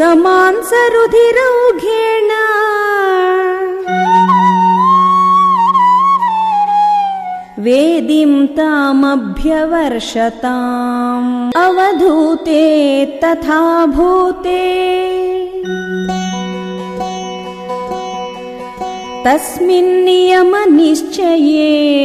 समांसरुधिरौघेण स वेदिं तामभ्यवर्षताम्। अवधूते तथाभूते। तस्मिन् नियमनिश्चये